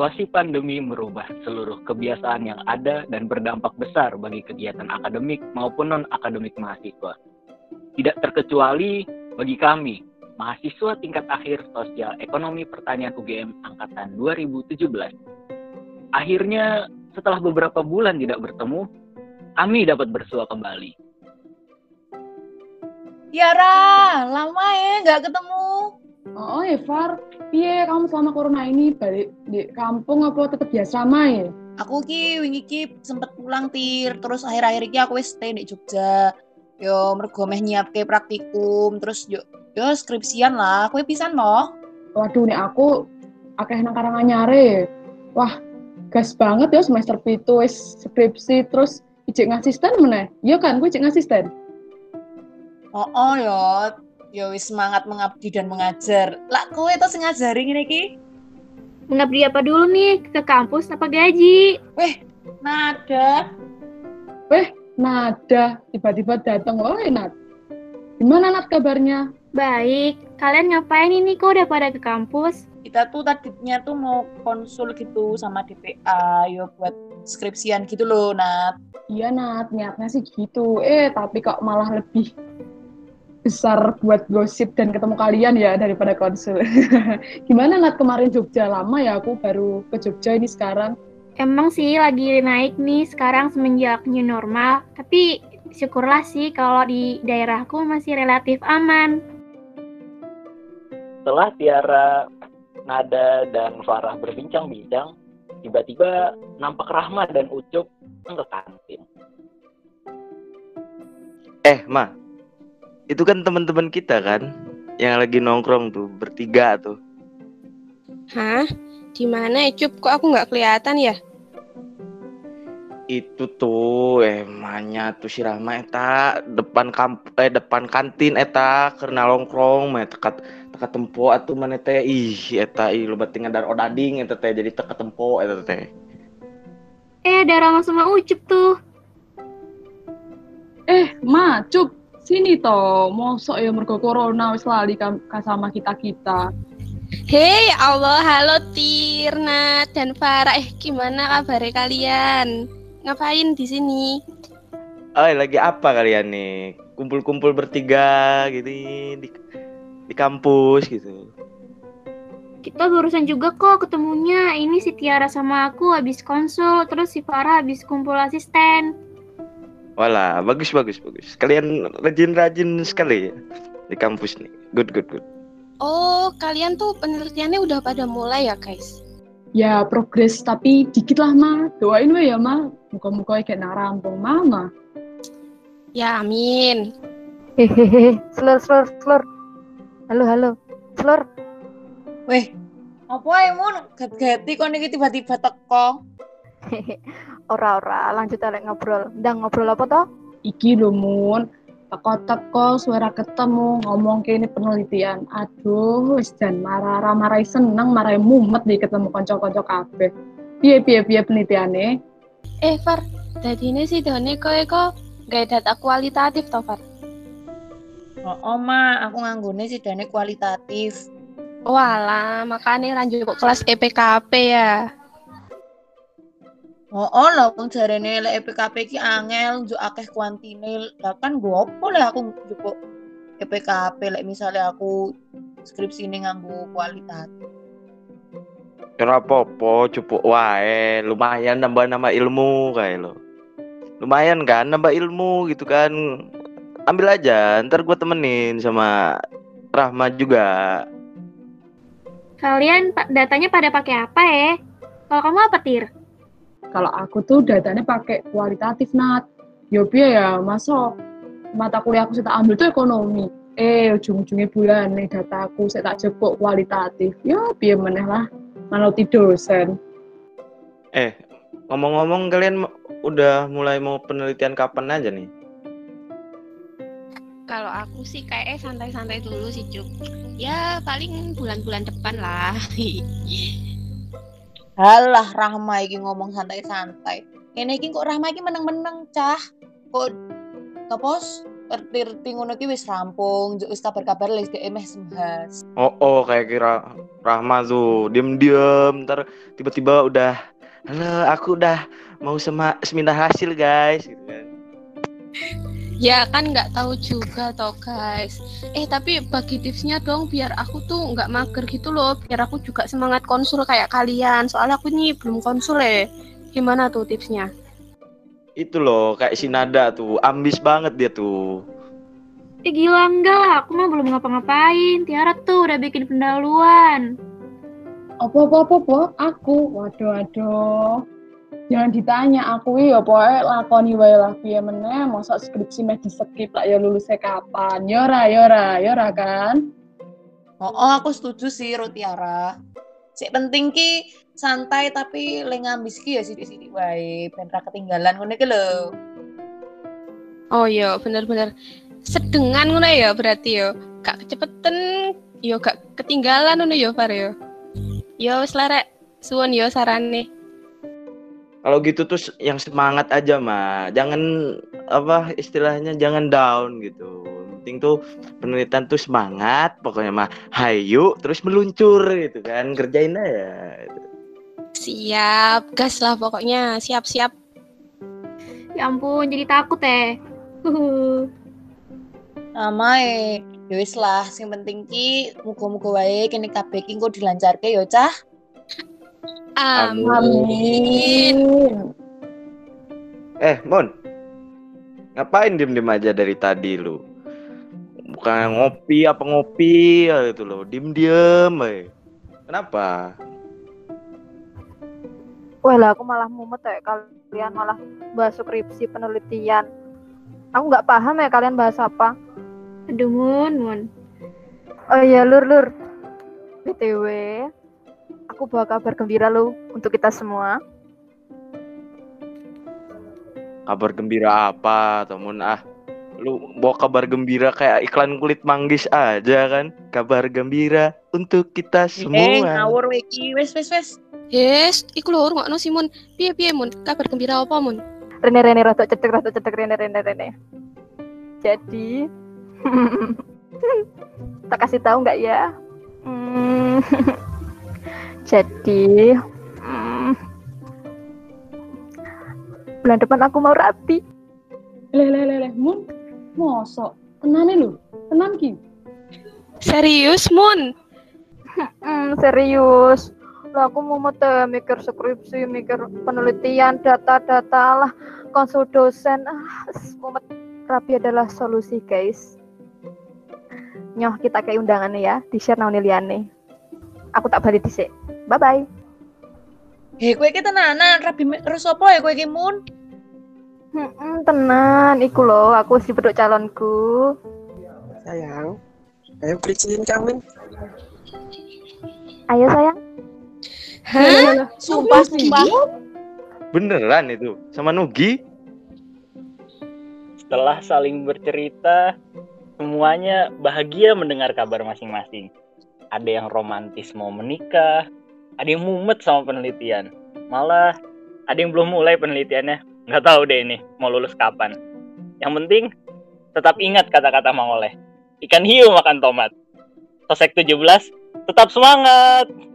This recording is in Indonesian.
situasi pandemi merubah seluruh kebiasaan yang ada dan berdampak besar bagi kegiatan akademik maupun non-akademik mahasiswa. Tidak terkecuali bagi kami, mahasiswa tingkat akhir sosial ekonomi pertanian UGM angkatan 2017. Akhirnya, setelah beberapa bulan tidak bertemu, kami dapat bersua kembali. Tiara, lama ya nggak ketemu. Oh, Evar, piye kamu selama corona ini balik di kampung apa tetap biasa ya? Aku ki wingi ki sempet pulang tir, terus akhir-akhir ini aku wis stay di Jogja. Yo mergo meh nyiapke praktikum, terus yo yo skripsian lah, kowe pisan mo. Waduh nih aku akeh nang nyare. Wah, gas banget ya semester pitu wis skripsi terus ijek ngasisten meneh. Iya kan, gue ijek ngasisten. Oh, oh yo, yo wis semangat mengabdi dan mengajar. Lah kowe to sing ngajari ngene iki? Mengabdi apa dulu nih? Ke kampus apa gaji? Weh, nada. Weh, nada. Tiba-tiba datang. Oh, Nat. Gimana Nat kabarnya? Baik. Kalian ngapain ini? Kok udah pada ke kampus? Kita tuh tadinya tuh mau konsul gitu sama DPA, yo buat skripsian gitu loh, Nat. Iya, Nat. Niatnya sih gitu. Eh, tapi kok malah lebih besar buat gosip dan ketemu kalian ya daripada konsul. Gimana Nat kemarin Jogja lama ya aku baru ke Jogja ini sekarang. Emang sih lagi naik nih sekarang semenjak new normal, tapi syukurlah sih kalau di daerahku masih relatif aman. Setelah Tiara, Nada, dan Farah berbincang-bincang, tiba-tiba nampak Rahma dan Ucup ke kantin. Eh, Ma, itu kan teman-teman kita kan yang lagi nongkrong tuh bertiga tuh. Hah? Di mana Ecup? Kok aku nggak kelihatan ya? Itu tuh emangnya tuh si Rama eta depan kamp eh depan kantin eta karena nongkrong mah tekat tekat tempo atuh mana teh ih eta ih lo batingan dari odading eta teh jadi tekat tempo eta teh. Eh ada Rama sama Ucup tuh. Eh, Ma, Cup, sini toh mosok ya mergo corona wis lali sama kita-kita. Hei Allah, halo Tirna dan Farah. Eh, gimana kabar kalian? Ngapain di sini? Oh, lagi apa kalian nih? Kumpul-kumpul bertiga gitu di di kampus gitu. Kita barusan juga kok ketemunya. Ini si Tiara sama aku habis konsul, terus si Farah habis kumpul asisten. Wala, bagus bagus bagus. Kalian rajin-rajin sekali ya di kampus nih. Good good good. Oh, kalian tuh penelitiannya udah pada mulai ya, guys? Ya, progres tapi dikit lah, Ma. Doain we ya, Ma. Muka-muka kayak narampung Mama. Ya, amin. Hehehe, slur slur slur. Halo halo, slur. Weh, apa ya, Mun? Gat-gati kok niki tiba-tiba teko. Ora-ora, lanjut elek ngobrol. Ndang ngobrol apa toh? Iki lho, Mun. Teko-teko suara ketemu ngomong ke ini penelitian. Aduh, wis jan marah marai seneng, marai mumet di ketemu konco-konco kabeh. Piye piye piye penelitiane? Eh, Far, tadi ini sih Doni kok kok gak data kualitatif toh, Far? Oh, Oma, aku nganggone sih dane kualitatif. Walah, makanya lanjut kok kelas EPKP ya. Oh, oh lah wong jarene lek EPKP ki angel njuk akeh kuantine. Lah kan gue opo lah aku njupuk EPKP lek misalnya aku skripsi ini nganggo kualitatif. Kira apa-apa, cupuk wae, lumayan nambah nama ilmu kayak lo. Lumayan kan nambah ilmu gitu kan. Ambil aja, ntar gue temenin sama Rahma juga. Kalian datanya pada pakai apa ya? Kalau kamu apa, Tir? Kalau aku tuh datanya pakai kualitatif nat. Yo ya, masuk mata kuliah aku saya tak ambil tuh ekonomi. Eh, ujung-ujungnya bulan nih dataku saya tak jepuk kualitatif. Ya biar meneh lah, manauti dosen. Eh, ngomong-ngomong kalian udah mulai mau penelitian kapan aja nih? Kalau aku sih kayak santai-santai dulu sih, Cuk. Ya, paling bulan-bulan depan lah. Halah Rahma iki ngomong santai-santai. Ini iki kok Rahma iki meneng-meneng, cah. Kok kepos ngerti ngono wis rampung, wis kabar-kabar wis dhek meh sembahas. Oh, oh kayak kira Rahma tuh diem-diem ntar tiba-tiba udah halo aku udah mau sema seminar hasil guys gitu kan. Ya kan nggak tahu juga toh guys. Eh tapi bagi tipsnya dong biar aku tuh nggak mager gitu loh. Biar aku juga semangat konsul kayak kalian. Soalnya aku nih belum konsul ya. Gimana tuh tipsnya? Itu loh kayak si Nada tuh ambis banget dia tuh. Eh gila enggak lah, aku mah belum ngapa-ngapain. Tiara tuh udah bikin pendahuluan. Apa apa apa apa? Aku. Waduh waduh. Jangan ditanya aku ya pokoknya lakoni wae lah piye meneh masa skripsi meh di-skip tak ya lulusnya kapan. Yora yora yora kan. Oh, oh aku setuju sih Rotiara. Sik penting ki santai tapi le ngambis ki ya sithik-sithik wae ben ra ketinggalan ngono ki lho. Oh iya bener-bener sedengan ngono ya berarti yo. Gak kecepetan yo gak ketinggalan ngono yo Far yo. Yo wis suwun yo sarane. Kalau gitu tuh yang semangat aja mah. Jangan apa istilahnya jangan down gitu. Penting tuh penelitian tuh semangat, pokoknya mah hayu terus meluncur gitu kan. Kerjain aja. Siap, gas lah pokoknya. Siap-siap. Ya ampun, jadi takut eh. Huhu. Nama e ya wis lah sing penting ki muga-muga wae kene kabeh ki engko dilancarke ya cah. Amin. Amin. Eh, Mon. Ngapain diem-diem aja dari tadi lu? Bukan ngopi apa ngopi gitu loh. Diem-diem eh. Kenapa? Wah lah aku malah mumet ya kalian malah bahas skripsi penelitian. Aku nggak paham ya kalian bahas apa. Aduh, Mun, Mun. Oh iya lur lur. BTW, aku bawa kabar gembira lo untuk kita semua. Kabar gembira apa, temen ah? Lu bawa kabar gembira kayak iklan kulit manggis aja kan? Kabar gembira untuk kita Eh semua. ngawur wae ki wis wis wis. Yes, iku lho ngono sih Mun. Piye piye Mun? Kabar gembira apa Mun? Rene Rene rotok cedek rotok cedek Rene Rene Rene. Jadi, tak kasih tahu nggak ya? Hmm, jadi, hmm, bulan depan aku mau rapi. Leh leh leh leh mun. Mosok. Tenane lho. Tenan ki. Serius Mun? Hmm, serius. Lah aku mau mete mikir skripsi, mikir penelitian, data-data lah, konsul dosen. Ah, mumet rapi adalah solusi, guys. Nyoh kita kayak undangannya ya, di share naon liane. Aku tak balik dhisik. Bye bye. Hei kowe ki tenanan rabi terus apa ya kowe ki mun? Hmm, tenan, iku loh, aku si beduk calonku. Sayang, ayo beliin kawin. Ayo sayang. Hah? Sumpah sumpah. Beneran itu sama Nugi? Setelah saling bercerita, semuanya bahagia mendengar kabar masing-masing. Ada yang romantis mau menikah, ada yang mumet sama penelitian. Malah ada yang belum mulai penelitiannya. Nggak tahu deh ini mau lulus kapan. Yang penting tetap ingat kata-kata Mang Oleh. Ikan hiu makan tomat. Sosek 17, tetap semangat!